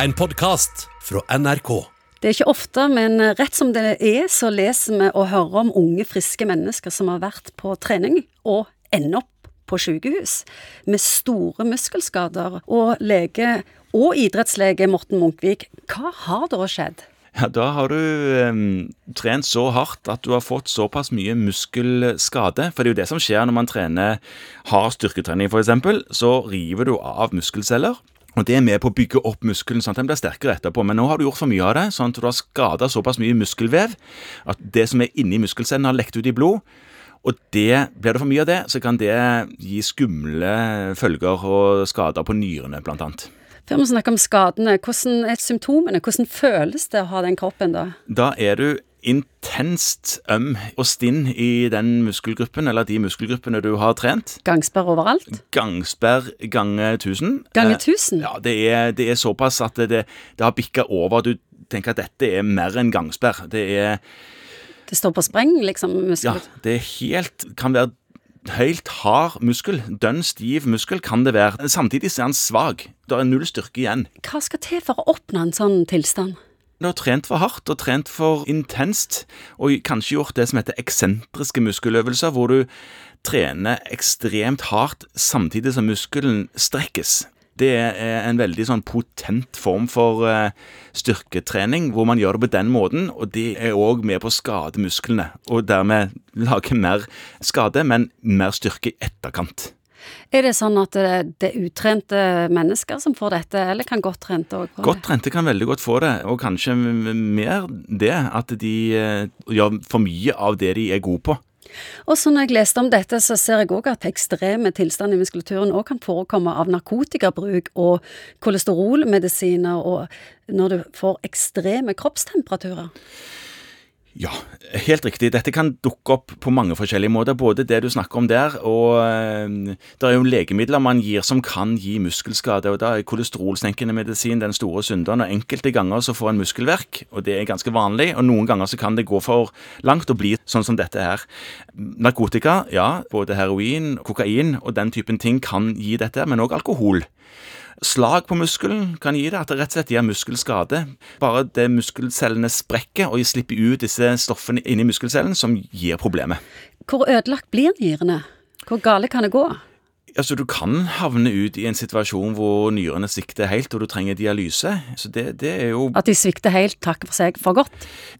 En podkast fra NRK. Det er ikke ofte, men rett som det er, så leser vi og hører om unge, friske mennesker som har vært på trening og ender opp på sykehus med store muskelskader. Og lege og idrettslege Morten Munkvik, hva har da skjedd? Ja, Da har du eh, trent så hardt at du har fått såpass mye muskelskade. For det er jo det som skjer når man trener hard styrketrening, f.eks. Så river du av muskelceller. Og Det er med på å bygge opp muskelen sånn at den blir sterkere etterpå. Men nå har du gjort for mye av det, sånn at du har skada såpass mye muskelvev at det som er inni muskelcellen, har lekt ut i blod. Og det, Blir det for mye av det, så kan det gi skumle følger og skader på nyrene, blant annet. Før vi snakker om skadene, hvordan er symptomene? Hvordan føles det å ha den kroppen da? Da er du intenst øm og stinn i den muskelgruppen, eller de muskelgruppene du har trent. Gangsperr overalt? Gangsperr gange 1000. Gange tusen? 1000? Ja, det er, det er såpass at det, det har bikka over. Du tenker at dette er mer enn gangsperr. Det er Det står på spreng, liksom? Ja, det er helt Kan være helt hard muskel. Dønn stiv muskel kan det være. Samtidig er han svak. Det er null styrke igjen. Hva skal til for å oppnå en sånn tilstand? Du har trent for hardt og trent for intenst, og kanskje gjort det som heter eksentriske muskeløvelser, hvor du trener ekstremt hardt samtidig som muskelen strekkes. Det er en veldig sånn potent form for eh, styrketrening, hvor man gjør det på den måten, og det er òg med på å skade musklene, og dermed lage mer skade, men mer styrke i etterkant. Er det sånn at det, det er utrente mennesker som får dette, eller kan godt trente òg få det? Godt trente kan veldig godt få det, og kanskje mer det, at de eh, gjør for mye av det de er gode på. Og så når jeg leste om dette, så ser jeg òg at ekstreme tilstander i muskulaturen òg kan forekomme av narkotikabruk og kolesterolmedisiner, og når du får ekstreme kroppstemperaturer. Ja, helt riktig. Dette kan dukke opp på mange forskjellige måter. Både det du snakker om der, og eh, det er jo legemidler man gir som kan gi muskelskade. og Da er kolesterolsenkende medisin den store synderen. og Enkelte ganger så får en muskelverk, og det er ganske vanlig. Og noen ganger så kan det gå for langt og bli sånn som dette her. Narkotika, ja. Både heroin, kokain og den typen ting kan gi dette, men òg alkohol. Slag på muskelen kan gi det, at det rett og slett gir muskelskade. Bare det muskelcellene sprekker og slipper ut disse stoffene inni muskelcellen som gir problemet. Hvor ødelagt blir nyrene? Hvor gale kan det gå? Altså, Du kan havne ut i en situasjon hvor nyrene svikter helt og du trenger dialyse. Så det, det er jo At de svikter helt, takker for seg for godt?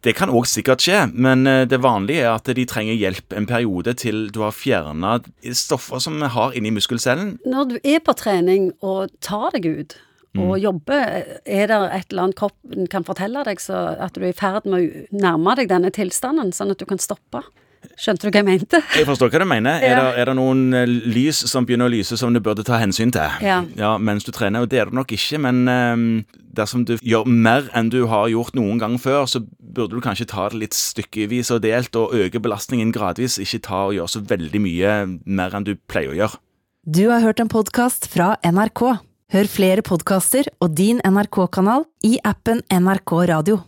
Det kan òg sikkert skje, men eh, det vanlige er at de trenger hjelp en periode til du har fjerna stoffer som vi har inni muskelcellen. Når du er på trening og tar deg ut og jobber, er det et eller annet kroppen kan fortelle deg så at du er i ferd med å nærme deg denne tilstanden, sånn at du kan stoppe? Skjønte du hva jeg mente? Jeg forstår hva du mener. Er, Ja. det, er det noen eh, lys som begynner å lyse som du burde ta hensyn til? Ja. ja Mens du trener, og det er det nok ikke, men um, dersom du gjør mer enn du har gjort noen gang før, så burde du kanskje ta det litt stykkevis og delt og øke belastningen gradvis, ikke ta og gjøre så veldig mye mer enn du pleier å gjøre. Du har hørt en podkast fra NRK. Hør flere podkaster og din NRK-kanal i appen NRK Radio.